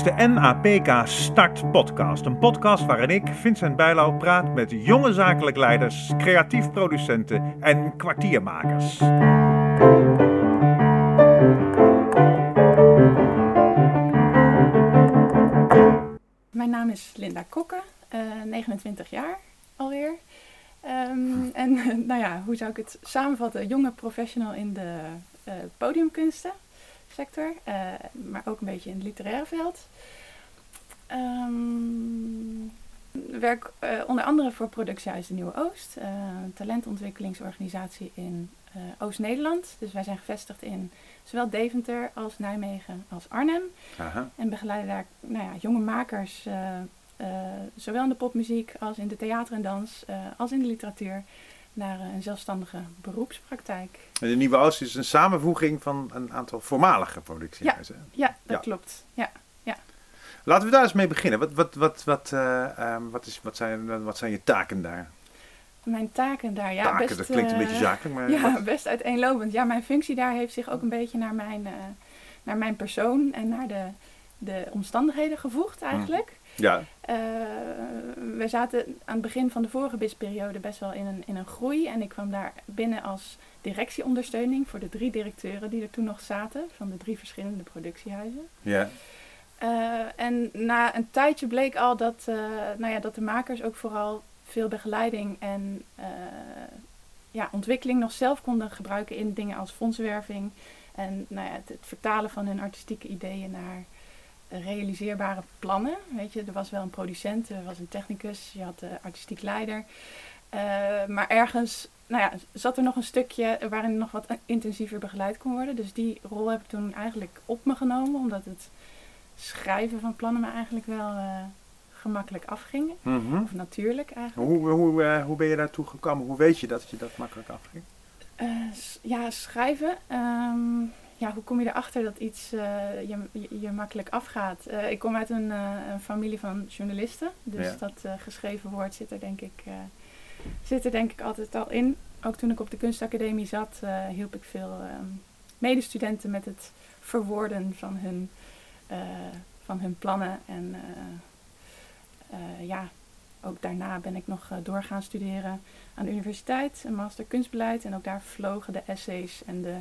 is de NAPK Start Podcast. Een podcast waarin ik, Vincent Bijlau, praat met jonge zakelijk leiders, creatief producenten en kwartiermakers. Mijn naam is Linda Kokke, uh, 29 jaar alweer. Um, en nou ja, hoe zou ik het samenvatten? Jonge professional in de uh, podiumkunsten sector, uh, maar ook een beetje in het literaire veld. Um, werk uh, onder andere voor Productiehuis de Nieuwe Oost, een talentontwikkelingsorganisatie in Oost-Nederland. Dus wij zijn gevestigd in zowel Deventer als Nijmegen als Arnhem. Aha. En begeleiden daar nou ja, jonge makers, zowel in de popmuziek als in de theater en dans, als in de literatuur naar een zelfstandige beroepspraktijk. De Nieuwe Oost is een samenvoeging van een aantal voormalige productiehuizen. Ja, ja dat klopt. Ja, ja. Laten we daar eens mee beginnen. Wat, wat, wat, wat, uh, um, wat, is, wat, zijn, wat zijn je taken daar? Mijn taken daar, ja. Taken, best, dat klinkt een beetje zakelijk, maar... Ja, wat? best uiteenlopend. Ja, mijn functie daar heeft zich ook een beetje naar mijn, uh, naar mijn persoon en naar de, de omstandigheden gevoegd eigenlijk. Ja. Uh, we zaten aan het begin van de vorige BIS-periode best wel in een, in een groei. En ik kwam daar binnen als directieondersteuning voor de drie directeuren die er toen nog zaten, van de drie verschillende productiehuizen. Ja. Uh, en na een tijdje bleek al dat, uh, nou ja, dat de makers ook vooral veel begeleiding en ja, ontwikkeling nog zelf konden gebruiken in dingen als fondswerving. En nou ja, het, het vertalen van hun artistieke ideeën naar realiseerbare plannen. Weet je, er was wel een producent, er was een technicus, je had de artistiek leider. Uh, maar ergens nou ja, zat er nog een stukje waarin nog wat intensiever begeleid kon worden. Dus die rol heb ik toen eigenlijk op me genomen, omdat het schrijven van plannen me eigenlijk wel uh, gemakkelijk afging. Mm -hmm. Of natuurlijk eigenlijk. Hoe, hoe, uh, hoe ben je daartoe gekomen? Hoe weet je dat je dat makkelijk afging? ja, schrijven. Um, ja, hoe kom je erachter dat iets uh, je, je, je, makkelijk afgaat? Uh, ik kom uit een, uh, een, familie van journalisten. Dus ja. dat geschreven woord zit er, denk ik, zit er denk ik altijd al in. Ook toen ik op de kunstacademie zat, hielp ik veel um, medestudenten met het verwoorden van hun, van hun plannen. En ja, ook daarna ben ik nog door gaan studeren aan de universiteit, een master kunstbeleid. En ook daar vlogen de essays en de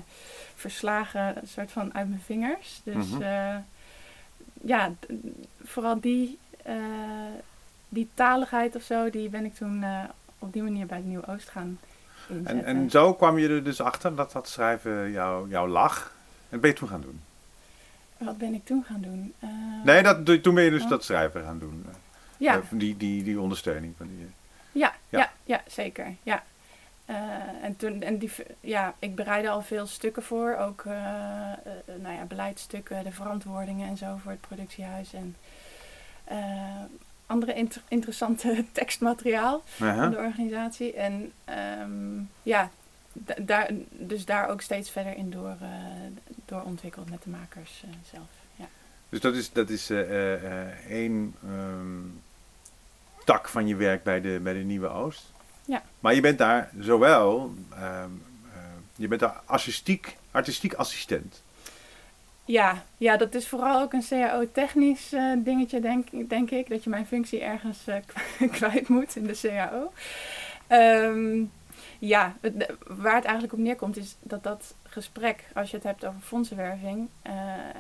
verslagen een soort van uit mijn vingers. Dus mm -hmm. uh, ja, vooral die, uh, die taligheid of zo, die ben ik toen uh, op die manier bij de Nieuw Oost gaan inzetten. En, en zo kwam je er dus achter dat dat schrijven jou, jou lag. En ben je toen gaan doen? Wat ben ik toen gaan doen? nee, dat, toen ben je dus oh. dat schrijven gaan doen. Ja. die, die, die ondersteuning van die... Ja, ja, ja, ja zeker. Ja. Uh, en toen, en die, ja, ik bereidde al veel stukken voor, ook uh, uh, nou ja, beleidsstukken, de verantwoordingen en zo voor het productiehuis. En andere inter interessante tekstmateriaal -huh. van de organisatie. En um, ja, daar, dus daar ook steeds verder in door, door ontwikkeld met de makers zelf. Ja. Dus dat is, dat is één. Um tak van je werk bij de, bij de Nieuwe Oost. Ja. Maar je bent daar zowel, um, uh, je bent daar artistiek, artistiek assistent. Ja, ja, dat is vooral ook een CAO-technisch uh, dingetje, denk, denk ik. Dat je mijn functie ergens uh, kwijt moet in de CAO. Um, ja, het, waar het eigenlijk op neerkomt is dat dat gesprek, als je het hebt over fondsenwerving,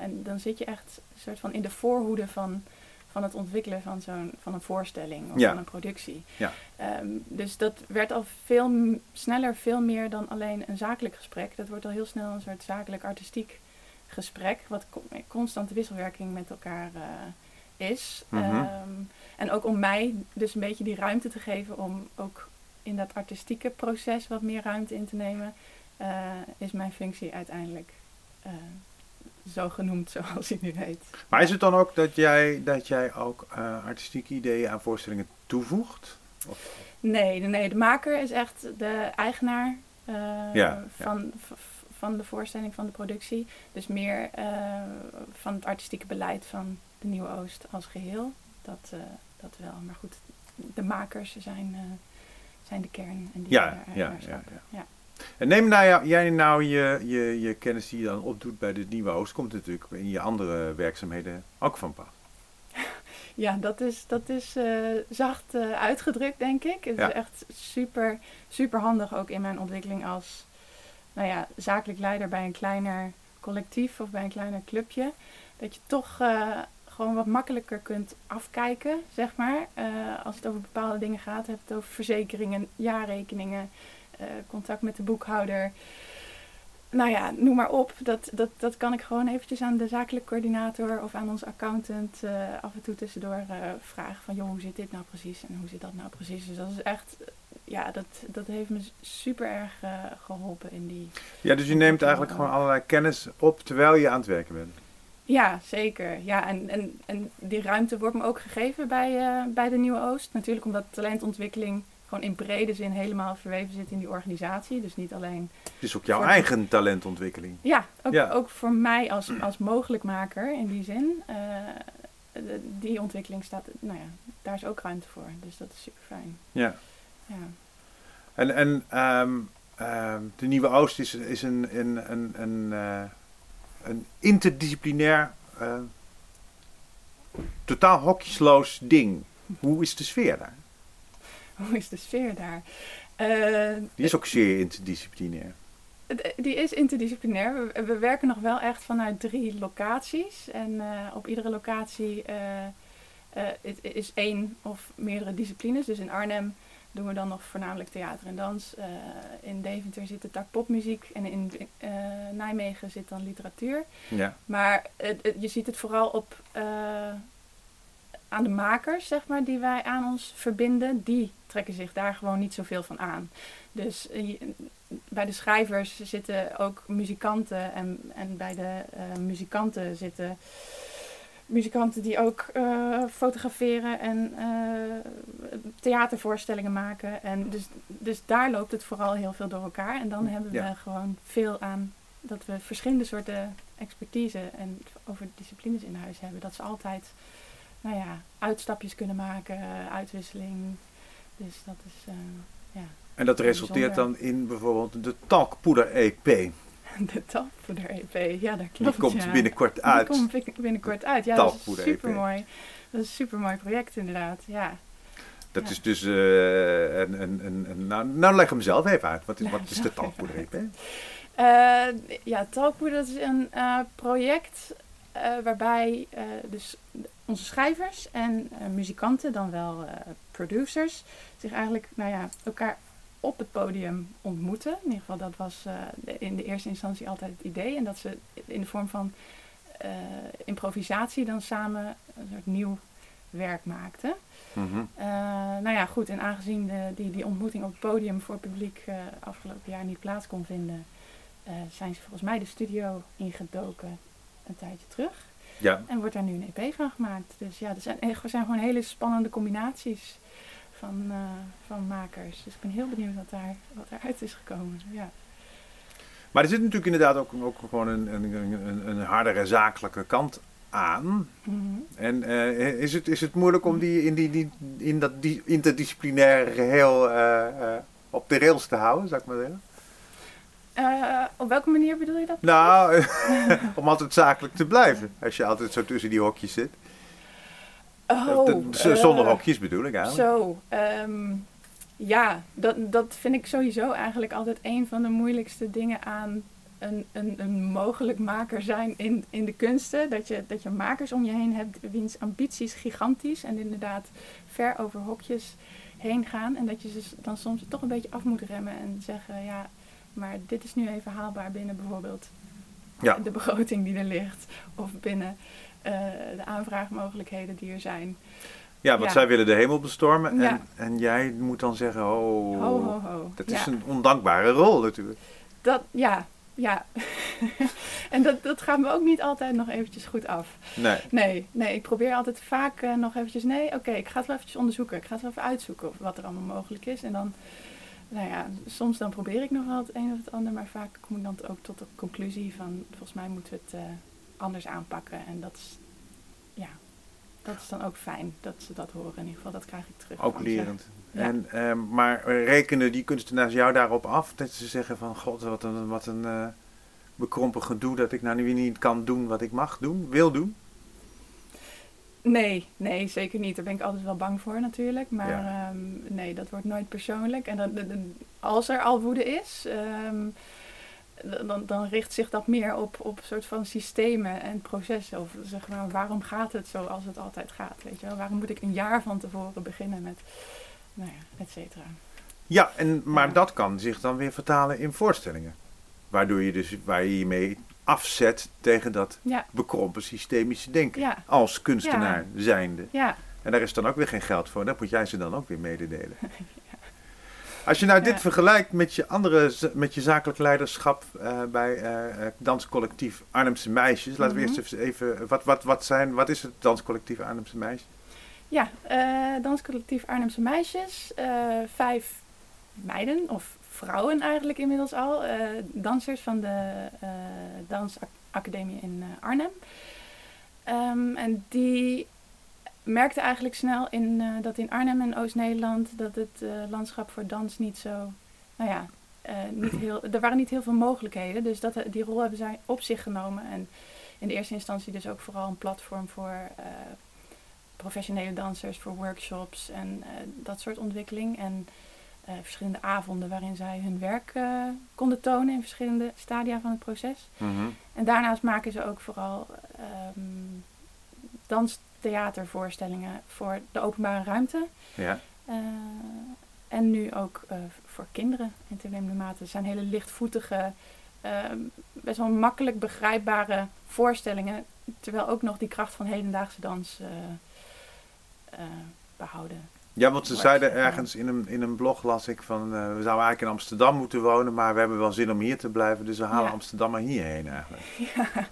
en dan zit je echt een soort van in de voorhoede van van het ontwikkelen van, zo'n, van een voorstelling of ja. van een productie. Ja. Um, dus dat werd al veel sneller, veel meer dan alleen een zakelijk gesprek. Dat wordt al heel snel een soort zakelijk-artistiek gesprek, wat co- constante wisselwerking met elkaar uh, is. Um, en ook om mij dus een beetje die ruimte te geven om ook in dat artistieke proces wat meer ruimte in te nemen, uh, is mijn functie uiteindelijk uh, zo genoemd zoals hij nu heet. Maar is het dan ook dat jij, dat jij ook uh, artistieke ideeën aan voorstellingen toevoegt? Of? Nee, nee, de maker is echt de eigenaar uh, ja, van, ja. van de voorstelling, van de productie. Dus meer uh, van het artistieke beleid van de Nieuwe Oost als geheel. Dat, dat wel. Maar goed, de makers zijn, zijn de kern. En die ja, ja, ja, ja. En neem nou, jij nou je, je, je kennis die je dan opdoet bij de Nieuwe Oost, komt natuurlijk in je andere werkzaamheden ook van pas. Ja, dat is, dat is eh, zacht eh, uitgedrukt, denk ik. Het Ja. is echt super, super handig ook in mijn ontwikkeling als nou ja, zakelijk leider bij een kleiner collectief of bij een kleiner clubje. Dat je toch eh, gewoon wat makkelijker kunt afkijken, zeg maar. Als het over bepaalde dingen gaat, heb je het over verzekeringen, jaarrekeningen, contact met de boekhouder. Nou ja, noem maar op. Dat, dat, dat kan ik gewoon eventjes aan de zakelijk coördinator of aan onze accountant eh, af en toe tussendoor eh, vragen van... joh, hoe zit dit nou precies en hoe zit dat nou precies? Dus dat is echt... eh, Ja, dat, dat heeft me super erg eh, geholpen in die... Ja, dus je neemt eigenlijk gewoon allerlei kennis op terwijl je aan het werken bent. Ja, zeker. Ja, en, en, en die ruimte wordt me ook gegeven bij, eh, bij de Nieuwe Oost. Natuurlijk omdat talentontwikkeling gewoon in brede zin helemaal verweven zit in die organisatie. Dus niet alleen Het is ook jouw Voor- eigen talentontwikkeling. Ja, ook, Ja. ook voor mij als, als mogelijkmaker in die zin. eh, de- die ontwikkeling staat, nou ja, daar is ook ruimte voor. Dus dat is super fijn. Ja. Ja. En, en ehm, ehm, de Nieuwe Oost is, is een, een, een, een, eh, een interdisciplinair, eh, totaal hokjesloos ding. Hoe is de sfeer daar? Hoe is de sfeer daar? Eh, Die is ook zeer interdisciplinair. het- die is interdisciplinair. We, we werken nog wel echt vanuit drie locaties. En eh, op iedere locatie eh, eh, is één of meerdere disciplines. Dus in Arnhem doen we dan nog voornamelijk theater en dans. Eh, in Deventer zit de tak popmuziek. En in eh, Nijmegen zit dan literatuur. Ja. Maar je ziet het vooral op, eh, aan de makers, zeg maar, die wij aan ons verbinden. Die trekken zich daar gewoon niet zoveel van aan. Dus eh, bij de schrijvers zitten ook muzikanten. En, en bij de eh, muzikanten zitten muzikanten die ook eh, fotograferen en theatervoorstellingen maken. En dus, dus daar loopt het vooral heel veel door elkaar. En dan hebben we Ja. gewoon veel aan dat we verschillende soorten expertise en over disciplines in huis hebben. Dat ze altijd, nou ja, uitstapjes kunnen maken, uitwisseling. Dus dat is, eh, ja, En dat resulteert dan in bijvoorbeeld de Talkpoeder EP. Die de talkpoeder EP. Ja, dat klopt. komt ja. binnenkort uit. Die komt bin- binnenkort uit. Ja, dat is Talkpoeder EP. super mooi. Dat is een super mooi project inderdaad. Ja. Dat Ja. is dus eh, een, een, een, nou, nou leg hem zelf even uit. Wat is, wat is de Talkpoeder EP? Eh, ja, Talkpoeder is een project waarbij dus onze schrijvers en eh, muzikanten, dan wel eh, producers, zich eigenlijk nou ja, elkaar op het podium ontmoeten. In ieder geval, dat was eh, de- in de eerste instantie altijd het idee. En dat ze in de vorm van improvisatie dan samen een soort nieuw werk maakten. Mhm. Nou ja, goed. En aangezien de, die, die ontmoeting op het podium voor het publiek afgelopen jaar niet plaats kon vinden, zijn ze volgens mij de studio ingedoken een tijdje terug. Ja, En wordt daar nu een EP van gemaakt. Dus ja, er zijn, er zijn gewoon hele spannende combinaties van, eh, van makers. Dus ik ben heel benieuwd wat, daar, wat eruit is gekomen. Ja. maar er zit natuurlijk inderdaad ook, ook gewoon een, een, een, een hardere zakelijke kant aan. Mhm. En eh, is, het, is het moeilijk om die in, die, die, in dat die interdisciplinaire geheel eh, op de rails te houden, zou ik maar zeggen? Eh, op welke manier bedoel je dat? Nou, om altijd zakelijk te blijven. Als je altijd zo tussen die hokjes zit. Oh, Dat- z- zonder eh, hokjes bedoel ik eigenlijk. Zo, ehm, ja, dat, dat vind ik sowieso eigenlijk altijd een van de moeilijkste dingen aan een, een, een mogelijk maker zijn in, in de kunsten. Dat je, dat je makers om je heen hebt wiens ambities gigantisch en inderdaad ver over hokjes heen gaan. En dat je ze dan soms toch een beetje af moet remmen en zeggen, ja, maar dit is nu even haalbaar binnen bijvoorbeeld Ja. de begroting die er ligt. Of binnen eh, de aanvraagmogelijkheden die er zijn. Ja, want ja. zij willen de hemel bestormen. En, Ja. en jij moet dan zeggen, oh, Ho, ho, ho. dat is een ondankbare rol natuurlijk. Dat, ja, ja. en dat, dat gaat me ook niet altijd nog eventjes goed af. Nee. Nee, nee, ik probeer altijd vaak eh, nog eventjes, nee, oké, ik ga het wel eventjes onderzoeken. Ik ga het wel even uitzoeken of wat er allemaal mogelijk is. En dan, nou ja, soms dan probeer ik nog wel het een of het ander, maar vaak kom ik dan ook tot de conclusie van, volgens mij moeten we het eh, anders aanpakken. En dat is, ja, dat is dan ook fijn dat ze dat horen. In ieder geval, dat krijg ik terug. Ook lerend. Ja. En, ehm, maar rekenen die kunstenaars jou daarop af? Dat ze zeggen van, god, wat een, wat een eh, bekrompen gedoe dat ik nou nu weer niet kan doen wat ik mag doen, wil doen? Nee, nee, zeker niet. Daar ben ik altijd wel bang voor natuurlijk. Maar Ja. ehm, nee, dat wordt nooit persoonlijk. En dan, dan- als er al woede is, ehm, dan, dan richt zich dat meer op, op soort van systemen en processen. Of zeg maar, waarom gaat het zoals het altijd gaat? Weet je wel? Waarom moet ik een jaar van tevoren beginnen met, nou ja, et cetera. Ja, en, maar Ja. dat kan zich dan weer vertalen in voorstellingen. Waardoor je dus waar je je mee afzet tegen dat Ja, bekrompen systemische denken. ja, Als kunstenaar zijnde. ja. En daar is dan ook weer geen geld voor. Dat moet jij ze dan ook weer mededelen. Als je nou dit vergelijkt met je andere, met je zakelijk leiderschap eh, bij eh, danscollectief Arnhemse Meisjes. Laten we Mhm. eerst even, wat, wat, wat, zijn, wat is het danscollectief Arnhemse Meisjes? Ja, danscollectief Arnhemse Meisjes. vijf meiden, of vrouwen eigenlijk inmiddels al. eh, dansers van de eh, Dansacademie in eh, Arnhem. Ehm, en die merkten eigenlijk snel in, dat in Arnhem en Oost-Nederland... dat het landschap voor dans niet zo... Nou ja, niet heel, er waren niet heel veel mogelijkheden. Dus dat, die rol hebben zij op zich genomen. En in de eerste instantie dus ook vooral een platform voor... professionele dansers voor workshops en dat soort ontwikkeling. En eh, verschillende avonden waarin zij hun werk eh, konden tonen in verschillende stadia van het proces. En daarnaast maken ze ook vooral ehm danstheatervoorstellingen voor de openbare ruimte. Ja. Eh, en nu ook voor kinderen in toenemende mate. Het zijn hele lichtvoetige, ehm, best wel makkelijk begrijpbare voorstellingen. Terwijl ook nog die kracht van hedendaagse dans eh, eh, behouden. Ja, want ze zeiden ergens in een, in een blog, las ik, van eh, we zouden eigenlijk in Amsterdam moeten wonen, maar we hebben wel zin om hier te blijven, dus we halen Ja. Amsterdam maar hierheen eigenlijk. Ja,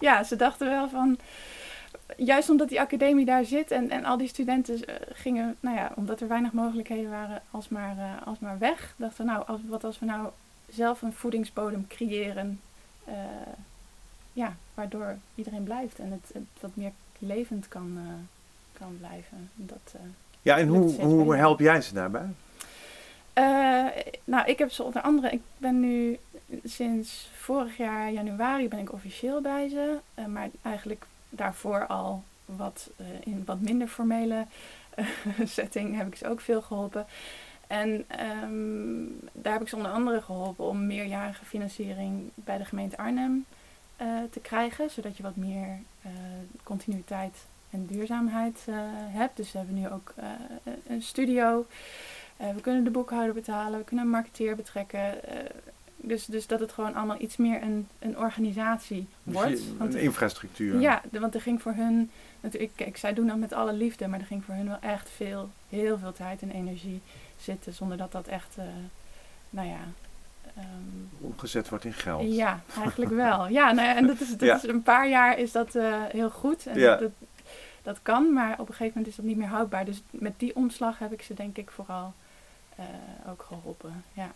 ja, ze dachten wel van. Juist omdat die academie daar zit en, en al die studenten eh, gingen, nou ja, omdat er weinig mogelijkheden waren, alsmaar, eh alsmaar weg. Dachten we, nou, als, wat als we nou zelf een voedingsbodem creëren, ja, waardoor iedereen blijft en het, het wat meer levend kan, kan blijven. Dat, Ja, en hoe, hoe help jij ze daarbij? Eh, nou, ik heb ze onder andere. Ik ben nu sinds vorig jaar januari ben ik officieel bij ze. Eh, maar eigenlijk daarvoor al wat eh, in wat minder formele setting heb ik ze ook veel geholpen. En ehm, daar heb ik ze onder andere geholpen om meerjarige financiering bij de gemeente Arnhem te krijgen. Zodat je wat meer continuïteit en duurzaamheid eh, hebt. Dus we hebben nu ook eh, een studio. Eh, we kunnen de boekhouder betalen, we kunnen een marketeer betrekken. dus, dus dat het gewoon allemaal iets meer een, een organisatie Dus wordt. je- Want een infrastructuur. ja, de- want er ging voor hun, natuurlijk, kijk, zij doen dat met alle liefde, maar er ging voor hun wel echt veel, heel veel tijd en energie zitten, zonder dat dat echt, nou ja. ehm, Omgezet wordt in geld. ja, eigenlijk wel. Ja, nou en dat is, dat Ja. is een paar jaar is dat heel goed. En Ja. dat, dat kan, maar op een gegeven moment is dat niet meer houdbaar. Dus met die omslag heb ik ze denk ik vooral eh, ook geholpen. Ja.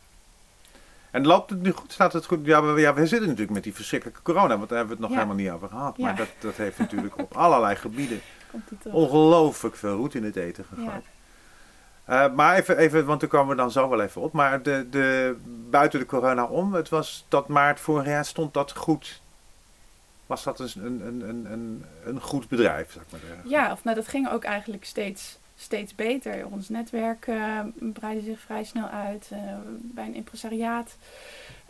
En loopt het nu goed? Staat het goed? Ja, we, ja, we zitten natuurlijk met die verschrikkelijke corona, want daar hebben we het nog Ja. helemaal niet over gehad. Maar Ja. dat, dat heeft natuurlijk op allerlei gebieden ongelooflijk veel roet in het eten gegooid. Eh, maar even, even, want daar komen we dan zo wel even op. Maar de, de, buiten de corona om, het was dat maart vorig jaar, stond dat goed? Was dat een, een, een, een, goed bedrijf, zeg maar? Ja, of nou, dat ging ook eigenlijk steeds, steeds beter. Ons netwerk eh, breidde zich vrij snel uit. eh, bij een impresariaat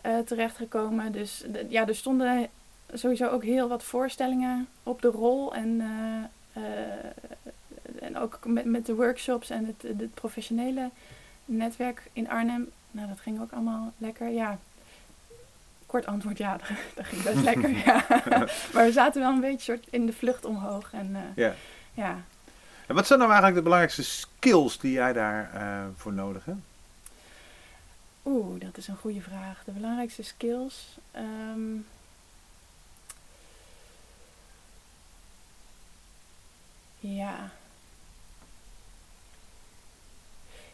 eh, terechtgekomen. Dus ja, er stonden sowieso ook heel wat voorstellingen op de rol. En, en ook met, met de workshops en het, het professionele netwerk in Arnhem. Nou, dat ging ook allemaal lekker. Ja, kort antwoord, ja, dat ging best lekker. Ja. Maar we zaten wel een beetje soort in de vlucht omhoog. En eh, Ja. ja, En wat zijn nou eigenlijk de belangrijkste skills die jij daarvoor voor nodig hebt? oeh, dat is een goede vraag. De belangrijkste skills. ehm, ja.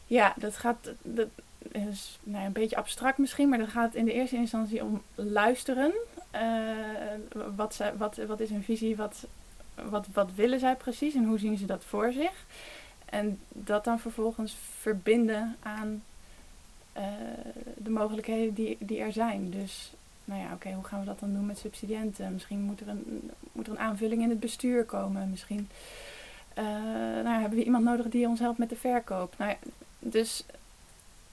Ja, dat gaat. Dat is nou een beetje abstract misschien, maar dat gaat in de eerste instantie om luisteren. Eh, wat, zij, wat, wat is een visie? Wat, wat, wat willen zij precies en hoe zien ze dat voor zich? En dat dan vervolgens verbinden aan eh, de mogelijkheden die, die er zijn. Dus, nou ja, oké, hoe gaan we dat dan doen met subsidiënten? Misschien moet er, een, moet er een aanvulling in het bestuur komen. Misschien Uh, nou, hebben we iemand nodig die ons helpt met de verkoop? Nou, dus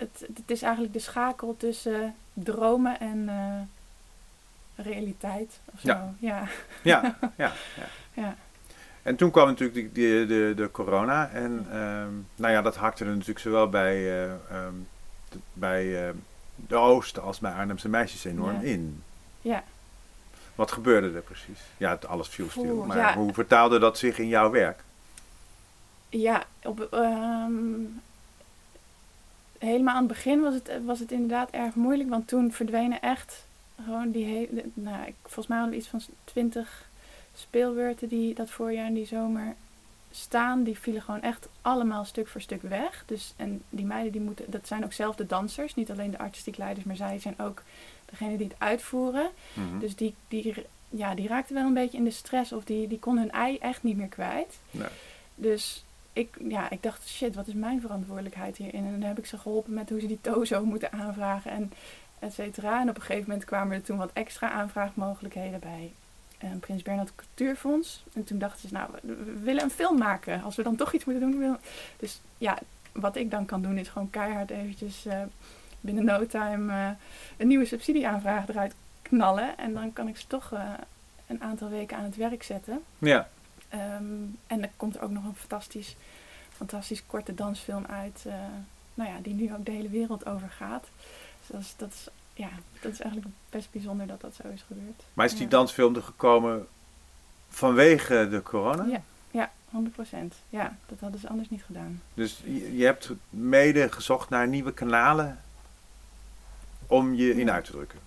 het, het is eigenlijk de schakel tussen dromen en uh, realiteit. Of zo. Ja. Ja. Ja, ja, ja. ja. En toen kwam natuurlijk de, de, de, de corona. En um, nou ja, dat hakte er natuurlijk zowel bij, uh, um, de, bij uh, de Oosten als bij Arnhemse meisjes enorm in. ja. Wat gebeurde er precies? Ja, het, alles viel stil. Oeh, Maar hoe vertaalde dat zich in jouw werk? Ja, op, ehm, helemaal aan het begin was het, was het inderdaad erg moeilijk. Want toen verdwenen echt gewoon die hele... Nou, ik, volgens mij hadden we iets van twintig speelbeurten die dat voorjaar en die zomer staan. Die vielen gewoon echt allemaal stuk voor stuk weg. Dus, en die meiden, die moeten, dat zijn ook zelf de dansers. Niet alleen de artistiek leiders, maar zij zijn ook degene die het uitvoeren. Mhm. Dus die, die, ja, die raakten wel een beetje in de stress. Of die, die kon hun ei echt niet meer kwijt. Nee. Dus ik, ja, ik dacht, shit, wat is mijn verantwoordelijkheid hierin? En dan heb ik ze geholpen met hoe ze die tozo moeten aanvragen en et cetera. En op een gegeven moment kwamen er toen wat extra aanvraagmogelijkheden bij eh, Prins Bernhard Cultuurfonds. En toen dachten ze, nou, we, willen een film maken. Als we dan toch iets moeten doen. Dus ja, wat ik dan kan doen is gewoon keihard eventjes eh, binnen no time eh, een nieuwe subsidieaanvraag eruit knallen. En dan kan ik ze toch eh, een aantal weken aan het werk zetten. Ja, Ehm, en er komt er ook nog een fantastisch, fantastisch korte dansfilm uit. eh, nou ja, die nu ook de hele wereld over gaat. Dus dat is, dat is, ja, dat is eigenlijk best bijzonder dat dat zo is gebeurd. maar is die Ja. dansfilm er gekomen vanwege de corona? Ja, ja, 100%. Ja, dat hadden ze anders niet gedaan. Dus je, je hebt mede gezocht naar nieuwe kanalen om je in Ja. uit te drukken.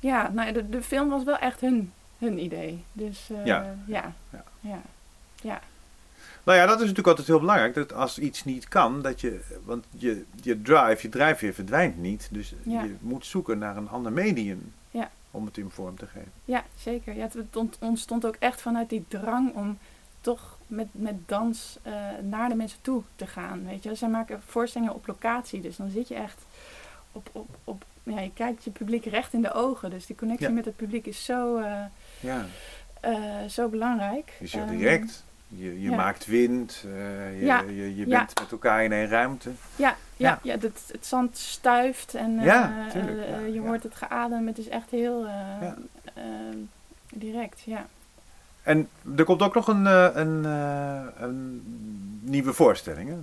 Ja, nou, de, de film was wel echt hun, hun idee. Dus eh, Ja. ja. Ja. Ja, ja. Nou ja, dat is natuurlijk altijd heel belangrijk. Dat als iets niet kan, dat je. Want je, je drive, je drijfveer verdwijnt niet. Dus Ja. je moet zoeken naar een ander medium Ja. om het in vorm te geven. Ja, zeker. Ja, het- het ont- ontstond ook echt vanuit die drang om toch met, met dans eh, naar de mensen toe te gaan. Weet je, zij maken voorstellingen op locatie, dus dan zit je echt op, op, op ja, je kijkt je publiek recht in de ogen. Dus die connectie Ja. met het publiek is zo, eh, Ja, eh, zo belangrijk. heel Ehm, direct. Je, je ja. maakt wind, eh, je, Ja. je, je Ja. bent met elkaar in één ruimte. Ja, ja, Ja. ja. het, het zand stuift en eh, tuurlijk, je hoort het geadem. Het is echt heel eh, ehm, direct, ja. En er komt ook nog een, een, een nieuwe voorstelling. Hè?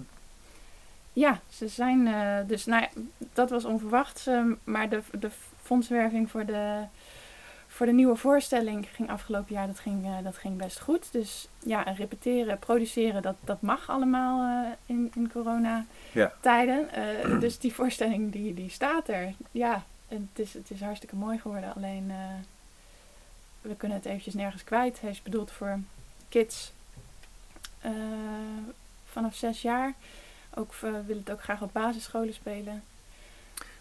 Ja, ze zijn dus, nou dat was onverwachts, ehm, maar de, de fondswerving voor de, voor de nieuwe voorstelling ging afgelopen jaar, dat ging, eh, dat ging best goed. Dus ja, en repeteren, produceren, dat, dat mag allemaal eh, in, in coronatijden. Eh, dus die voorstelling, die, die staat er. Ja, en het is, het is hartstikke mooi geworden, alleen we kunnen het eventjes nergens kwijt. Hij is bedoeld voor kids vanaf zes jaar. Ook, we willen het ook graag op basisscholen spelen.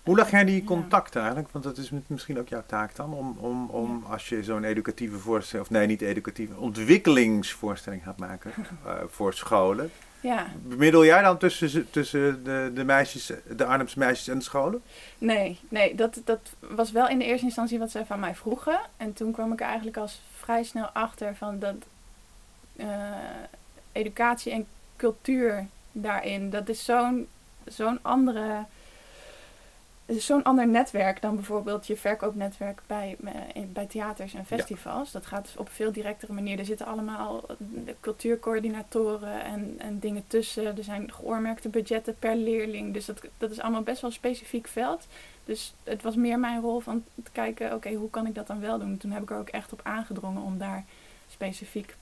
Hoe leg jij die Ja. contacten eigenlijk? Want dat is misschien ook jouw taak dan. Om, om, om als je zo'n educatieve voorstelling, of nee, niet educatieve, ontwikkelingsvoorstelling gaat maken eh, voor scholen. Ja, Bemiddel jij dan tussen, ze- tussen de, de meisjes, de Arnhemse meisjes en de scholen? nee, nee dat, dat was wel in de eerste instantie wat zij van mij vroegen. En toen kwam ik er eigenlijk als vrij snel achter van dat eh, educatie en cultuur daarin, dat is zo'n zo'n andere. Het is zo'n ander netwerk dan bijvoorbeeld je verkoopnetwerk bij, eh, bij theaters en festivals. Dat gaat op een veel directere manier. Er zitten allemaal cultuurcoördinatoren en, en dingen tussen. Er zijn geoormerkte budgetten per leerling. Dus dat, dat is allemaal best wel een specifiek veld. Dus het was meer mijn rol van te kijken, oké, hoe kan ik dat dan wel doen? Toen heb ik er ook echt op aangedrongen om daar specifiek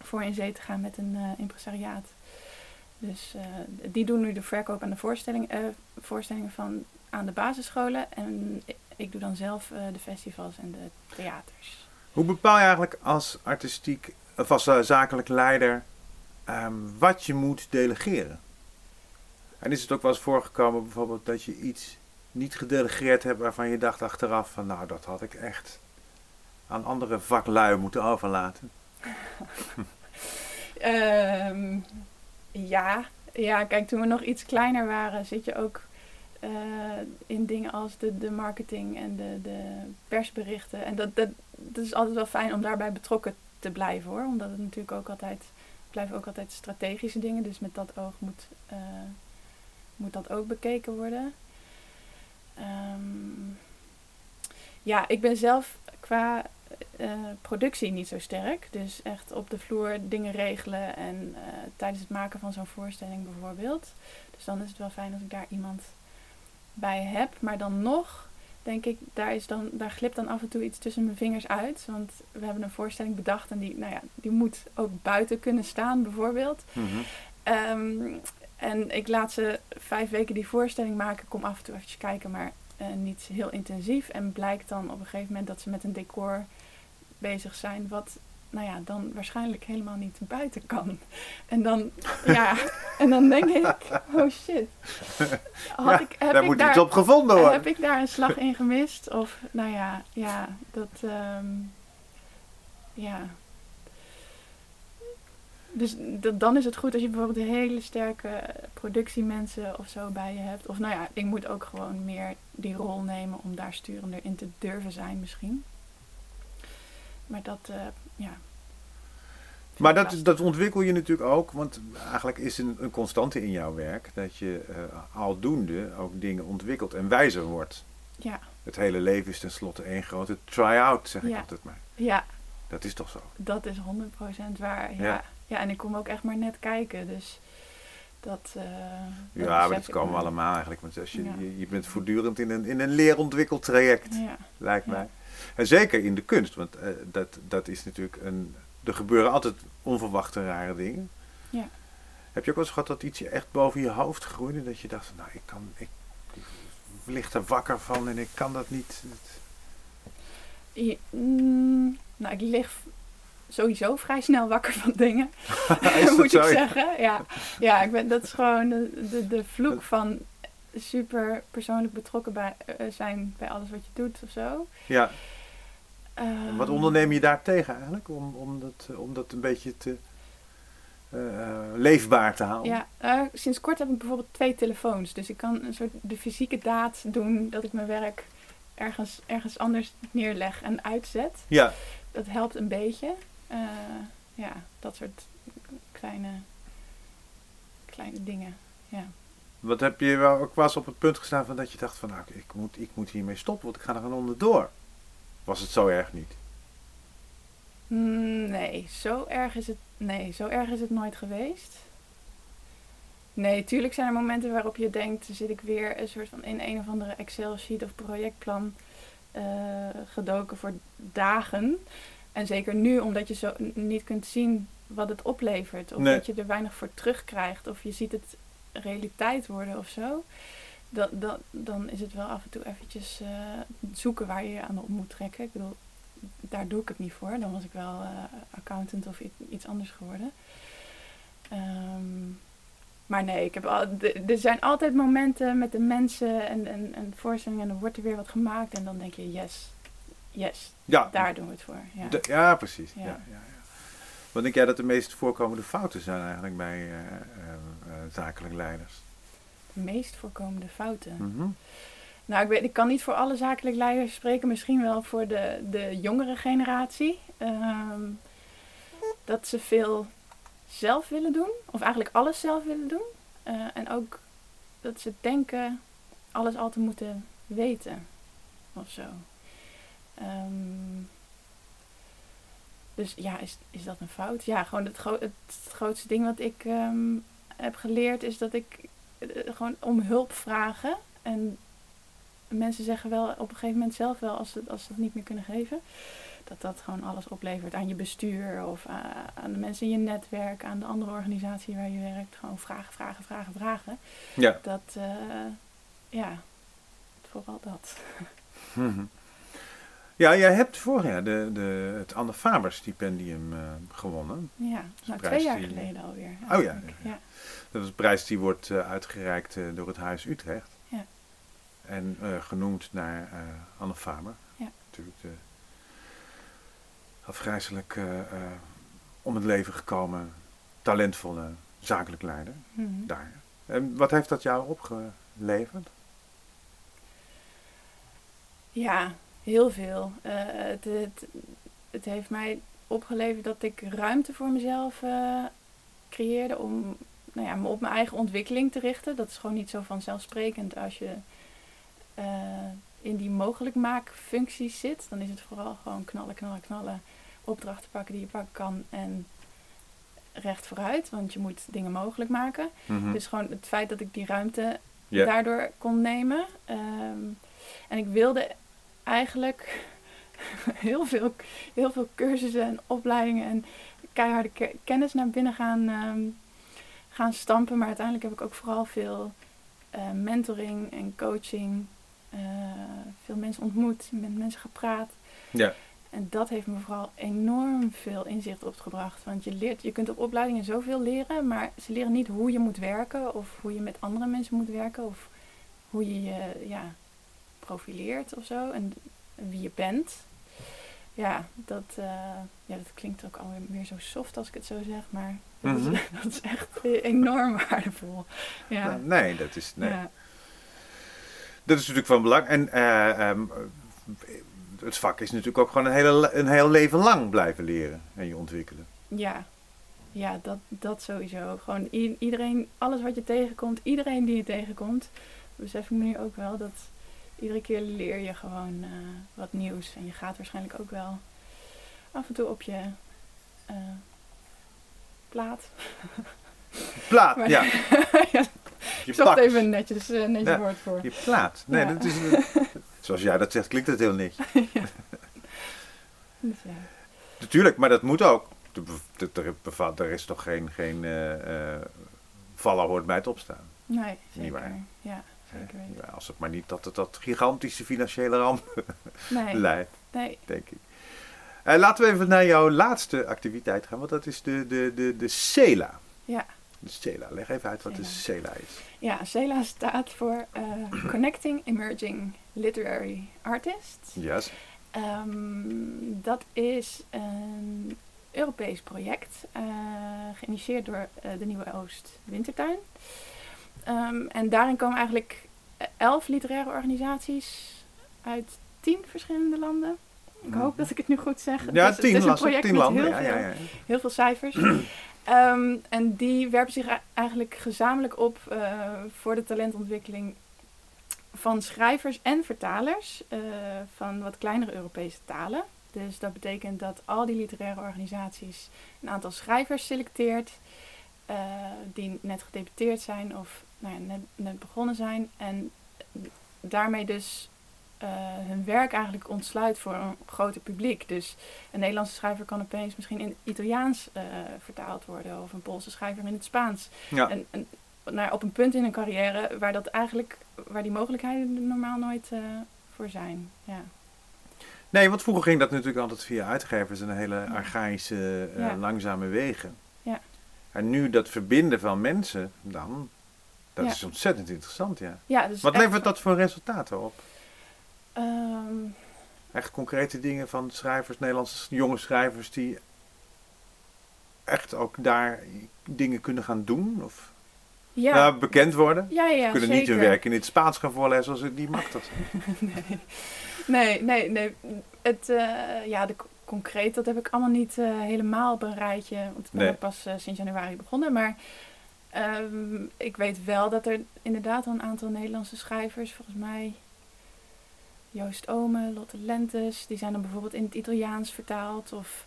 voor in zee te gaan met een eh, impresariaat. Dus eh, die doen nu de verkoop en de voorstelling, voorstellingen van aan de basisscholen. En ik, doe dan zelf eh, de festivals en de theaters. Hoe bepaal je eigenlijk als artistiek, of als eh, zakelijk leider, ehm, wat je moet delegeren? En is het ook wel eens voorgekomen bijvoorbeeld dat je iets niet gedelegeerd hebt waarvan je dacht achteraf van nou dat had ik echt aan andere vaklui moeten overlaten? Ehm, ja. ja, kijk, toen we nog iets kleiner waren, zit je ook eh, in dingen als de, de marketing en de, de persberichten. En dat, dat, dat is altijd wel fijn om daarbij betrokken te blijven hoor. Omdat het natuurlijk ook altijd blijven ook altijd strategische dingen. Dus met dat oog moet, eh, moet dat ook bekeken worden. Ehm, ja, ik ben zelf qua uh, productie niet zo sterk. Dus echt op de vloer dingen regelen en tijdens het maken van zo'n voorstelling bijvoorbeeld. Dus dan is het wel fijn als ik daar iemand bij heb. Maar dan nog denk ik, daar, is dan, daar glipt dan af en toe iets tussen mijn vingers uit. Want we hebben een voorstelling bedacht en die, nou ja, die moet ook buiten kunnen staan bijvoorbeeld. Mhm. Um, en ik laat ze vijf weken die voorstelling maken. Kom af en toe even kijken, maar uh, niet heel intensief. En blijkt dan op een gegeven moment dat ze met een decor bezig zijn. Wat nou ja, dan waarschijnlijk helemaal niet buiten kan. En dan, ja, en dan denk ik, oh shit. Had ja, ik, heb daar ik moet daar, iets op gevonden worden. Heb ik daar een slag in gemist? Of, nou ja, ja, dat, um, ja. Dus dan is het goed als je bijvoorbeeld hele sterke productiemensen of zo bij je hebt. Of nou ja, ik moet ook gewoon meer die rol nemen om daar sturender in te durven zijn misschien. Maar dat, uh, ja. Maar dat, dat ontwikkel je natuurlijk ook, want eigenlijk is een, een constante in jouw werk dat je uh, aldoende ook dingen ontwikkelt en wijzer wordt. Ja. Het hele leven is tenslotte één grote try-out, zeg ik altijd maar. Ja. Dat is toch zo? Dat is 100% waar, ja. ja. ja. en ik kom ook echt maar net kijken, dus dat... Uh, dat ja, maar dat komen we allemaal eigenlijk. Want als je, je, je, bent voortdurend in een, in een leerontwikkeltraject, lijkt mij. En zeker in de kunst, want uh, dat, dat is natuurlijk een... Er gebeuren altijd onverwachte rare dingen. Ja. Heb je ook wel eens gehad dat iets je echt boven je hoofd groeide? Dat je dacht, nou, ik kan... Ik, ik ligt er wakker van en ik kan dat niet... Ja, mm, nou, ik lig sowieso vrij snel wakker van dingen. moet ik zeggen. Ja, ja ik ben, dat is gewoon de, de, de vloek van super persoonlijk betrokken bij, uh, zijn bij alles wat je doet of zo. Ja. Um, wat onderneem je daar tegen eigenlijk? Om, om, dat, om dat een beetje te uh, leefbaar te houden? Ja, uh, sinds kort heb ik bijvoorbeeld twee telefoons. Dus ik kan een soort de fysieke daad doen dat ik mijn werk ergens, ergens anders neerleg en uitzet. Ja. Dat helpt een beetje. Uh, ja, dat soort kleine, kleine dingen. Ja. Wat heb je wel ook was op het punt gestaan van dat je dacht van nou, ik moet, ik moet hiermee stoppen, want ik ga er gewoon onderdoor. Was het zo erg niet? Mm, nee, zo erg is het, nee, zo erg is het nooit geweest. Nee, tuurlijk zijn er momenten waarop je denkt, zit ik weer een soort van in een of andere Excel-sheet of projectplan uh, gedoken voor dagen. En zeker nu, omdat je zo niet kunt zien wat het oplevert. Of Nee. dat je er weinig voor terugkrijgt. Of je ziet het realiteit worden of zo. Dat, dat, dan is het wel af en toe eventjes eh, zoeken waar je je aan op moet trekken. Ik bedoel, daar doe ik het niet voor. Dan was ik wel eh, accountant of iets anders geworden. Ehm, maar nee, ik heb al, er zijn altijd momenten met de mensen en, en, en voorstellingen en dan wordt er weer wat gemaakt. En dan denk je, yes, yes, Ja, daar doen we het voor. Ja. de- ja precies. Ja. Ja. Ja, Wat denk jij dat de meest voorkomende fouten zijn eigenlijk bij eh, eh, zakelijk leiders? Meest voorkomende fouten. Mhm. Nou, ik, weet, ik kan niet voor alle zakelijk leiders spreken. Misschien wel voor de, de jongere generatie. Ehm, dat ze veel zelf willen doen. Of eigenlijk alles zelf willen doen. Eh, en ook dat ze denken alles al te moeten weten. Of zo. Ehm, dus ja, is, is dat een fout? Ja, gewoon het, gro- het, grootste ding wat ik ehm, heb geleerd is dat ik gewoon om hulp vragen. En mensen zeggen wel op een gegeven moment zelf wel, als ze, als ze het niet meer kunnen geven, dat dat gewoon alles oplevert aan je bestuur of aan de mensen in je netwerk, aan de andere organisatie waar je werkt. Gewoon vragen, vragen, vragen, vragen. Ja. Dat, eh, ja, vooral dat. Ja, jij hebt vorig jaar de, de, het Anne Faber stipendium eh, gewonnen. Ja, nou twee jaar die- geleden alweer. eigenlijk. ja. ja. Dat is een prijs die wordt eh, uitgereikt eh, door het Huis Utrecht. Ja. En genoemd naar Anne Faber. Ja. Natuurlijk de afgrijzelijk om het leven gekomen, talentvolle zakelijk leider Mhm. daar. En wat heeft dat jou opgeleverd? Ja, heel veel. Eh, het, het, het heeft mij opgeleverd dat ik ruimte voor mezelf eh, creëerde om nou ja, me op mijn eigen ontwikkeling te richten. Dat is gewoon niet zo vanzelfsprekend als je eh, in die mogelijkmaakfunctie zit. Dan is het vooral gewoon knallen, knallen, knallen. Opdrachten pakken die je pakken kan en recht vooruit. Want je moet dingen mogelijk maken. Mhm. Dus gewoon het feit dat ik die ruimte daardoor kon nemen. Ehm, en ik wilde eigenlijk heel veel, heel veel cursussen en opleidingen en keiharde ke- kennis naar binnen gaan, ehm, gaan stampen. Maar uiteindelijk heb ik ook vooral veel eh, mentoring en coaching. eh, veel mensen ontmoet, met mensen gepraat. Ja. En dat heeft me vooral enorm veel inzicht opgebracht. Want je, leert, je kunt op opleidingen zoveel leren, maar ze leren niet hoe je moet werken of hoe je met andere mensen moet werken of hoe je je ja, profileert of zo en wie je bent. Ja, dat, eh, ja, dat klinkt ook alweer meer zo soft als ik het zo zeg, maar dat, Mhm. is, dat is echt enorm waardevol. Ja. Nou, nee, dat is, nee. Ja. dat is natuurlijk van belang. En eh, ehm, het vak is natuurlijk ook gewoon een, hele, een heel leven lang blijven leren en je ontwikkelen. Ja, ja dat, dat sowieso. Gewoon i- iedereen, alles wat je tegenkomt, iedereen die je tegenkomt, besef ik me nu ook wel dat iedere keer leer je gewoon eh, wat nieuws. En je gaat waarschijnlijk ook wel af en toe op je eh, plaat. Plaat, Maar- ja. ja, Je ik zocht even een netjes, eh, netjes Ja. woord voor. Je plaat. Nee, Ja. dat is... Zoals jij dat zegt, klinkt het heel netjes. Dus ja. Natuurlijk, maar dat moet ook. Er is toch geen, geen vallen hoort bij het opstaan. Nee, Niet zeker. waar. Ja, zeker weten. ja, als het maar niet dat het tot gigantische financiële ramp Nee, leidt, nee. denk ik. Eh, laten we even naar jouw laatste activiteit gaan, want dat is de, de, de, de CELA. Ja. De CELA. Leg even uit wat de CELA is. Ja, CELA staat voor eh, Connecting Emerging Literary Artists. Yes. Ehm, dat is een Europees project, eh, geïnitieerd door de Nieuwe Oost Wintertuin. Ehm, en daarin komen eigenlijk elf literaire organisaties uit tien verschillende landen. Ik hoop dat ik het nu goed zeg. Het Ja, is- het tien, is een las ik, project tien met landen. heel Ja, ja, veel- ja. heel veel cijfers. Ehm, en die werpen zich eigenlijk gezamenlijk op eh, voor de talentontwikkeling van schrijvers en vertalers eh, van wat kleinere Europese talen. Dus dat betekent dat al die literaire organisaties een aantal schrijvers selecteert eh, die net gedebuteerd zijn of nou ja, net, net begonnen zijn. En daarmee dus eh, hun werk eigenlijk ontsluit voor een groter publiek. Dus een Nederlandse schrijver kan opeens misschien in Italiaans eh, vertaald worden of een Poolse schrijver in het Spaans. Ja. En, en ja, op een punt in hun carrière waar dat eigenlijk waar die mogelijkheden normaal nooit eh, voor zijn. Ja. Nee, want vroeger ging dat natuurlijk altijd via uitgevers en hele Ja. archaïsche, Ja. langzame wegen. Ja. En nu dat verbinden van mensen, dan, dat Ja. is ontzettend interessant, ja. Ja, dus Wat echt- levert dat voor resultaten op? Ehm, Echt concrete dingen van schrijvers, Nederlandse jonge schrijvers die echt ook daar dingen kunnen gaan doen? Of ja. nou, bekend worden? ja, ja, kunnen niet hun werk in het Spaans gaan voorlezen als het niet mag. Dat. nee. nee, nee, nee. Het, eh, ja, de, concreet, dat heb ik allemaal niet eh, helemaal op een rijtje. Want ik ben Nee. pas eh, sinds januari begonnen. Maar ehm, ik weet wel dat er inderdaad al een aantal Nederlandse schrijvers, volgens mij Joost Ome, Lotte Lentes, die zijn dan bijvoorbeeld in het Italiaans vertaald. Of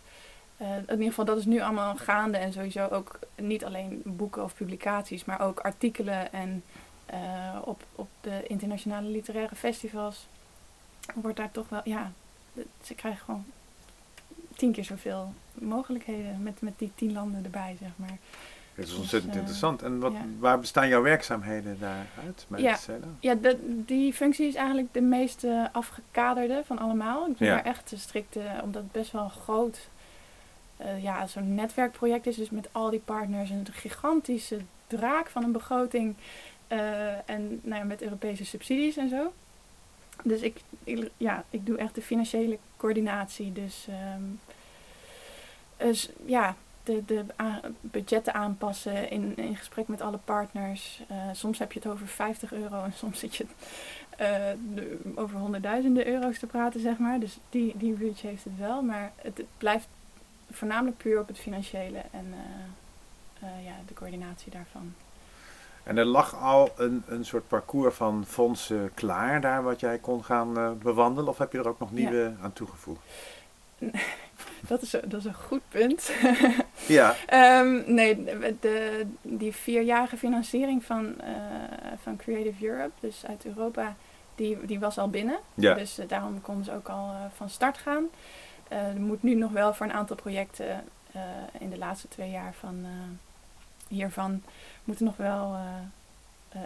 eh, in ieder geval, dat is nu allemaal gaande. En sowieso ook niet alleen boeken of publicaties, maar ook artikelen en eh, op, op de internationale literaire festivals wordt daar toch wel, ja, ze krijgen gewoon tien keer zoveel mogelijkheden met, met die tien landen erbij, zeg maar. Het is ontzettend interessant. En wat, ja. waar bestaan jouw werkzaamheden daaruit? Bij Ja. Ja, de, die functie is eigenlijk de meest eh, afgekaderde van allemaal. Ik doe Ja. daar echt strikt, eh, omdat het best wel een groot, eh, ja, zo'n netwerkproject is. Dus met al die partners en een gigantische draak van een begroting. eh, en nou ja, met Europese subsidies en zo. Dus ik, ik- ja, ik doe echt de financiële coördinatie. Dus, ehm, dus ja, de, budgetten aanpassen in, in gesprek met alle partners. Eh, soms heb je het over 50 euro en soms zit je eh, de- over honderdduizenden euro's te praten, zeg maar. Dus die, die reach heeft het wel, maar het, het blijft voornamelijk puur op het financiële en ja, de coördinatie daarvan. En er lag al een, een soort parcours van fondsen klaar daar wat jij kon gaan bewandelen? Of heb je er ook nog nieuwe aan toegevoegd? Dat is, dat is een goed punt. ja. Um, nee, de, die vierjarige financiering van, uh, van Creative Europe, dus uit Europa, die, die was al binnen. Ja. Dus uh, daarom konden ze ook al uh, van start gaan. er moet nu nog wel voor een aantal projecten in de laatste twee jaar van hiervan moeten nog wel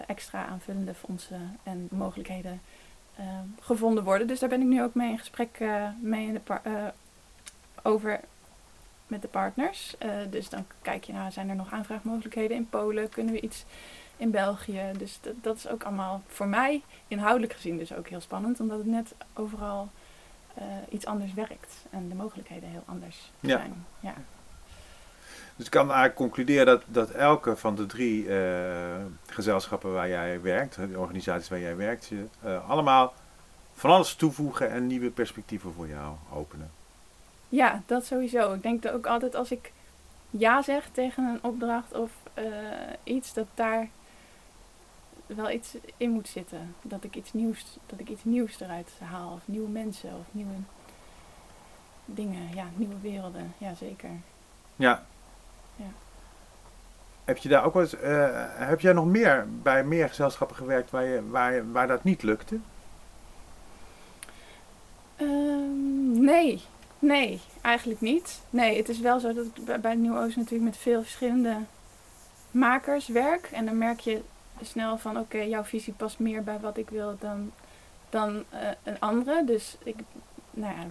extra aanvullende fondsen en mogelijkheden gevonden worden. Dus daar ben ik nu ook mee in gesprek mee in de over met de partners. Uh, dus dan kijk je naar, zijn er nog aanvraagmogelijkheden in Polen? Kunnen we iets in België? Dus dat, dat is ook allemaal voor mij inhoudelijk gezien dus ook heel spannend. Omdat het net overal uh, iets anders werkt. En de mogelijkheden heel anders ja. zijn. Ja. Dus ik kan eigenlijk concluderen dat, dat elke van de drie uh, gezelschappen waar jij werkt, de organisaties waar jij werkt, allemaal van alles toevoegen en nieuwe perspectieven voor jou openen. Ja, dat sowieso. Ik denk dat ook altijd als ik ja zeg tegen een opdracht of uh, iets, dat daar wel iets in moet zitten. Dat ik iets nieuws, dat ik iets nieuws eruit haal. Of nieuwe mensen of nieuwe dingen. Ja, nieuwe werelden. Ja, zeker. Ja. ja. Heb je daar ook wel eens, uh, heb jij nog meer bij meer gezelschappen gewerkt waar, je, waar, waar dat niet lukte? Um, nee, Nee, eigenlijk niet. Nee, het is wel zo dat ik bij Nieuw Oost natuurlijk met veel verschillende makers werk. En dan merk je snel van oké, jouw visie past meer bij wat ik wil dan, dan uh, een andere. Dus ik, nou ja,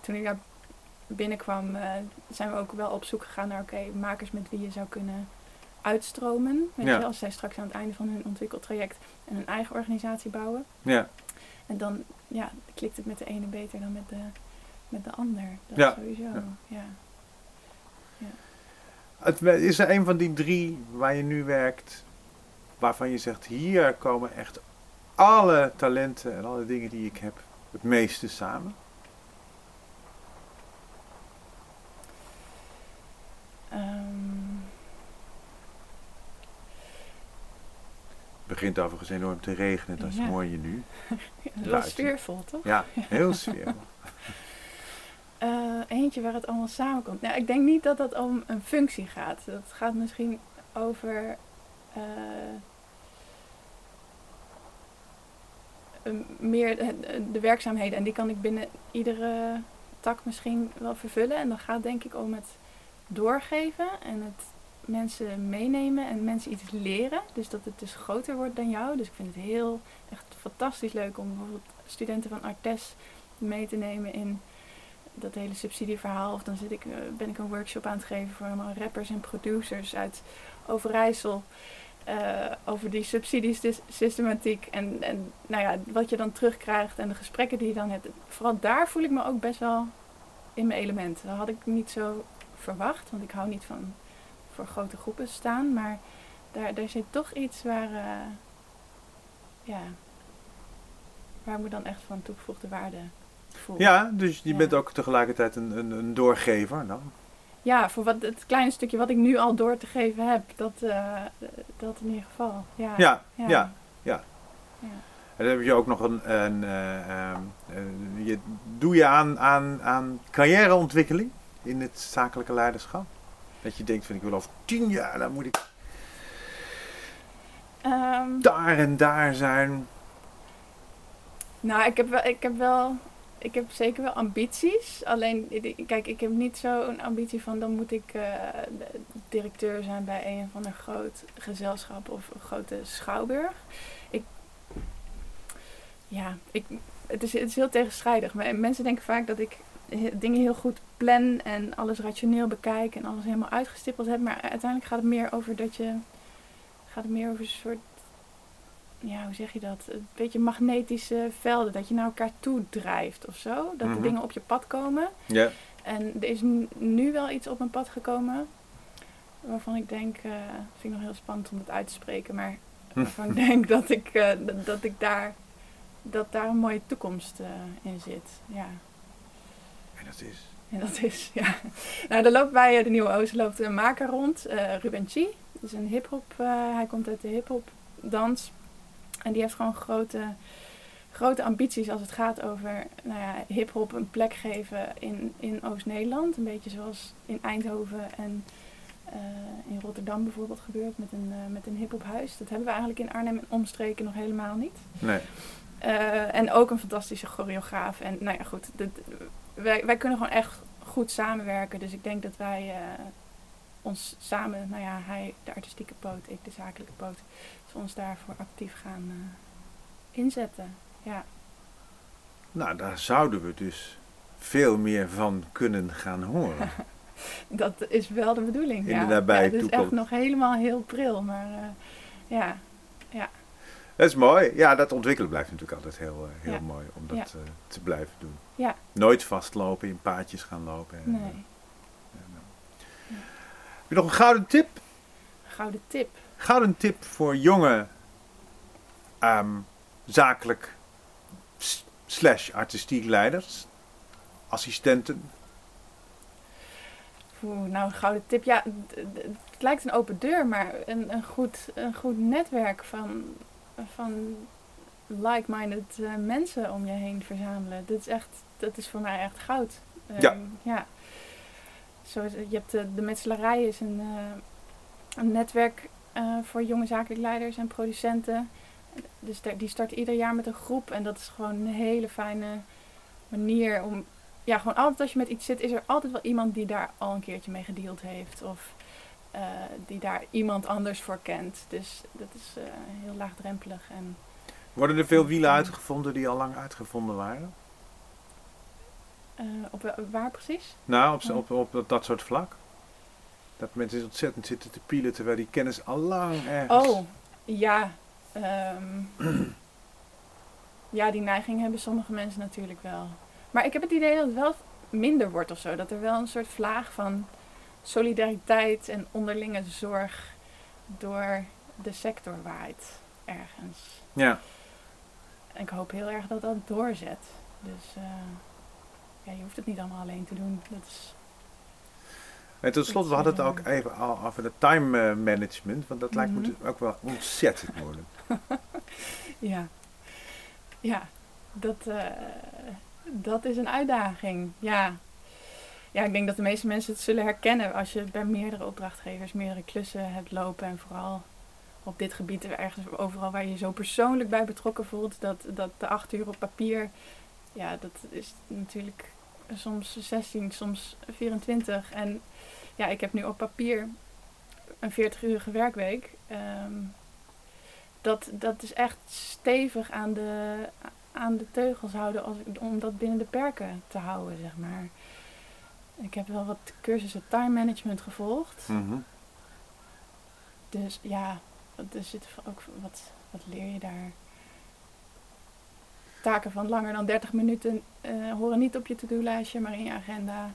toen ik daar binnenkwam, uh, zijn we ook wel op zoek gegaan naar oké, makers met wie je zou kunnen uitstromen. Weet ja. je, als zij straks aan het einde van hun ontwikkeltraject een eigen organisatie bouwen. Ja. En dan ja, klikt het met de ene beter dan met de met de ander. Dat ja. sowieso. Ja. ja. Het, is er een van die drie waar je nu werkt, waarvan je zegt, hier komen echt alle talenten en alle dingen die ik heb het meeste samen? Um. Het begint overigens enorm te regenen, dat is ja. mooi je nu. dat is sfeervol, toch? Ja, heel sfeervol. Waar het allemaal samenkomt. Nou, ik denk niet dat dat om een functie gaat. Dat gaat misschien over uh, meer de, de, werkzaamheden. En die kan ik binnen iedere tak misschien wel vervullen. En dan gaat denk ik om het doorgeven en het mensen meenemen en mensen iets leren. Dus dat het dus groter wordt dan jou. Dus ik vind het heel echt fantastisch leuk om bijvoorbeeld studenten van Artes mee te nemen in dat hele subsidieverhaal. Of dan zit ik, uh, ben ik een workshop aan het geven voor allemaal rappers en producers uit Overijssel. Uh, over die subsidiesystematiek en, en nou ja, wat je dan terugkrijgt en de gesprekken die je dan hebt. Vooral daar voel ik me ook best wel in mijn element. Dat had ik niet zo verwacht, want ik hou niet van voor grote groepen staan. Maar daar, daar zit toch iets waar, uh, ja, waar me dan echt van toegevoegde waarde ja, dus je bent ook tegelijkertijd een, een, een, doorgever dan? Ja, voor wat, het kleine stukje wat ik nu al door te geven heb, dat, uh, dat in ieder geval. Ja, ja, ja. ja, ja. En dan heb je ook nog een, een uh, je, doe je aan, aan, aan carrièreontwikkeling in het zakelijke leiderschap? Dat je denkt van ik wil over tien jaar, dan moet ik um, daar en daar zijn. Nou, ik heb wel, ik heb wel ik heb zeker wel ambities. Alleen, kijk, ik heb niet zo'n ambitie van dan moet ik uh, directeur zijn bij een of ander groot gezelschap of een grote schouwburg. Ik, ja, ik, het, is, het is heel tegenstrijdig. Mensen denken vaak dat ik dingen heel goed plan en alles rationeel bekijk en alles helemaal uitgestippeld heb. Maar uiteindelijk gaat het meer over dat je. Gaat het meer over een soort ja, hoe zeg je dat? Een beetje magnetische velden. Dat je naar elkaar toe drijft of zo. Dat de mhm. dingen op je pad komen. Ja. En er is nu wel iets op mijn pad gekomen. Waarvan ik denk, uh, vind ik nog heel spannend om het uit te spreken. Maar waarvan ik denk dat ik, uh, dat, ik daar, dat daar een mooie toekomst uh, in zit. Ja. En dat is? En dat is, ja. Nou, daar loopt bij de Nieuwe Oost loopt een maker rond, Ruben Chi. Dat is een hip-hop, hij komt uit de hip-hop dans. En die heeft gewoon grote, grote ambities als het gaat over nou ja, hip-hop een plek geven in, in Oost-Nederland. Een beetje zoals in Eindhoven en in Rotterdam bijvoorbeeld gebeurt met een, met een hip-hop huis. Dat hebben we eigenlijk in Arnhem en omstreken nog helemaal niet. Nee. Uh, en ook een fantastische choreograaf. En nou ja, goed. Dit, wij, wij kunnen gewoon echt goed samenwerken. Dus ik denk dat wij uh, ons samen, nou ja, hij de artistieke poot, ik de zakelijke poot, ons daarvoor actief gaan uh, inzetten. Ja. Nou, daar zouden we dus veel meer van kunnen gaan horen. dat is wel de bedoeling. In ja. de nabije ja, toekomst. Het is echt nog helemaal heel pril, maar ja, ja. Dat is mooi. Ja, dat ontwikkelen blijft natuurlijk altijd heel, heel Ja. mooi om dat Ja. eh, te blijven doen. Ja. Nooit vastlopen, in paadjes gaan lopen. En, Nee. eh, en, eh. Heb je nog een gouden tip? Gouden tip. Gouden tip voor jonge ehm, zakelijk slash artistiek leiders, assistenten. Oeh, nou, een gouden tip. Ja, het lijkt een open deur, maar een, een, goed, een goed netwerk van, van like-minded eh, mensen om je heen verzamelen. Dat is, echt, dat is voor mij echt goud. Ja. Ehm, ja. Zoals, je hebt de, de Metselarij is een, eh, een netwerk eh, voor jonge zakelijk leiders en producenten. Dus die starten ieder jaar met een groep en dat is gewoon een hele fijne manier om ja, gewoon altijd als je met iets zit, is er altijd wel iemand die daar al een keertje mee gedeeld heeft. Of eh, die daar iemand anders voor kent. Dus dat is eh, heel laagdrempelig. En Worden er veel wielen uitgevonden die al lang uitgevonden waren? op wa- waar precies? Nou, op, Ja. op, op, dat soort vlak. Dat mensen ontzettend zitten te pielen terwijl die kennis al lang ergens... Oh, ja. ehm, ja, die neiging hebben sommige mensen natuurlijk wel. Maar ik heb het idee dat het wel minder wordt of zo. Dat er wel een soort vlaag van solidariteit en onderlinge zorg door de sector waait ergens. Ja. En ik hoop heel erg dat dat doorzet. Dus eh, ja, je hoeft het niet allemaal alleen te doen. Dat is, En tot slot, we hadden het ook even al over het time eh, management, want dat lijkt me Mhm. dus ook wel ontzettend moeilijk. ja. Ja, dat, eh, dat is een uitdaging. Ja. ja, ik denk dat de meeste mensen het zullen herkennen als je bij meerdere opdrachtgevers meerdere klussen hebt lopen. En vooral op dit gebied, ergens overal waar je je zo persoonlijk bij betrokken voelt, dat, dat de acht uur op papier, ja, dat is natuurlijk soms 16, soms 24. En ja, ik heb nu op papier een 40-urige werkweek. Ehm, dat, dat is echt stevig aan de, aan de teugels houden als, ik- om dat binnen de perken te houden, zeg maar. Ik heb wel wat cursussen time management gevolgd. Mhm. Dus ja, er zit ook wat, wat leer je daar? Taken van langer dan 30 minuten eh, horen niet op je to-do-lijstje, maar in je agenda.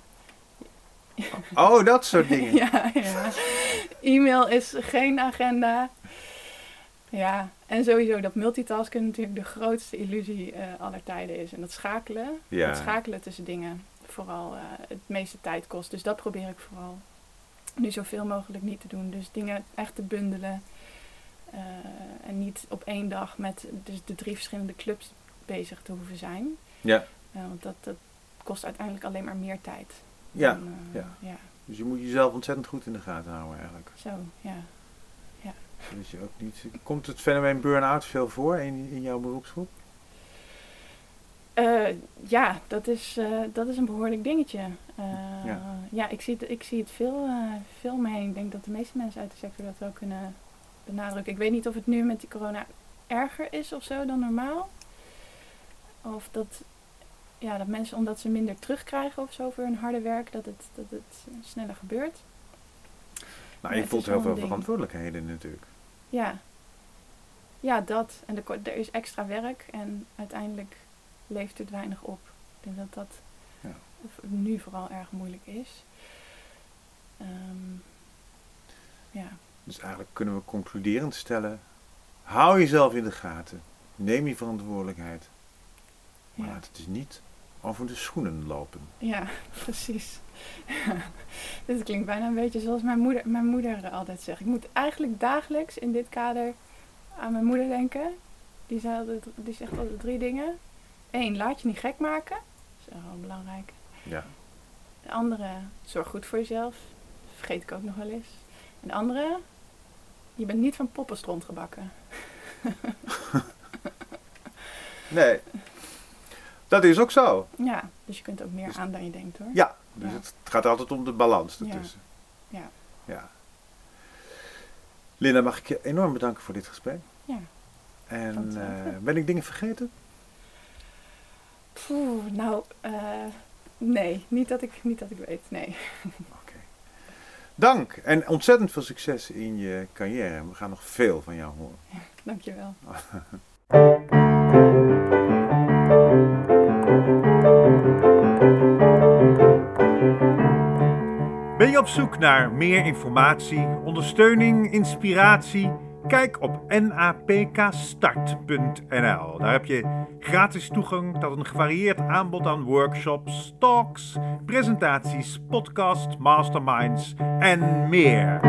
Oh, dat soort dingen. ja, ja. E-mail is geen agenda. Ja, en sowieso dat multitasken natuurlijk de grootste illusie eh aller tijden is. En dat schakelen, Ja. dat schakelen tussen dingen vooral eh, het meeste tijd kost. Dus dat probeer ik vooral nu zoveel mogelijk niet te doen. Dus dingen echt te bundelen. eh, en niet op één dag met dus de drie verschillende clubs bezig te hoeven zijn. Ja. Want dat, dat kost uiteindelijk alleen maar meer tijd. Ja, eh, ja. ja. Dus je moet jezelf ontzettend goed in de gaten houden eigenlijk. Zo, ja. Dus je ook niet... Komt het fenomeen burn-out veel voor in, in jouw beroepsgroep? Eh, ja, dat is, eh, dat is een behoorlijk dingetje. Eh, Ja. ja. ik zie het, ik zie het veel, eh veel mee. Ik denk dat de meeste mensen uit de sector dat wel kunnen benadrukken. Ik weet niet of het nu met die corona erger is of zo dan normaal. Of dat, ja, dat mensen, omdat ze minder terugkrijgen of zo voor hun harde werk, dat het, dat het sneller gebeurt. Nou, Ja, je voelt is heel veel ding. verantwoordelijkheden natuurlijk. Ja, ja dat. En er, ko- er is extra werk en uiteindelijk levert het weinig op. Ik denk dat dat Ja. nu vooral erg moeilijk is. Ehm, ja, Dus eigenlijk kunnen we concluderend stellen... Hou jezelf in de gaten. Neem je verantwoordelijkheid. Maar ja. laat het dus niet over de schoenen lopen. Ja, precies. dit klinkt bijna een beetje zoals mijn moeder, mijn moeder altijd zegt. Ik moet eigenlijk dagelijks in dit kader aan mijn moeder denken. Die, zei altijd, die zegt altijd drie dingen. Eén, laat je niet gek maken. Dat is wel belangrijk. Ja. De andere, zorg goed voor jezelf. Dat vergeet ik ook nog wel eens. En de andere, je bent niet van poppenstront gebakken. Nee. Dat is ook zo. Ja, dus je kunt ook meer Dus- aan dan je denkt hoor. Ja, dus Ja. het gaat altijd om de balans Ja. ertussen. Ja. ja. Linda, mag ik je enorm bedanken voor dit gesprek. Ja. En eh, ben ik dingen vergeten? Poeh, nou, eh, nee, niet dat, ik, niet dat ik weet, nee. Oké. Dank en ontzettend veel succes in je carrière. We gaan nog veel van jou horen. Dankjewel. op zoek naar meer informatie, ondersteuning, inspiratie? Kijk op napkstart.nl. Daar heb je gratis toegang tot een gevarieerd aanbod aan workshops, talks, presentaties, podcasts, masterminds en meer.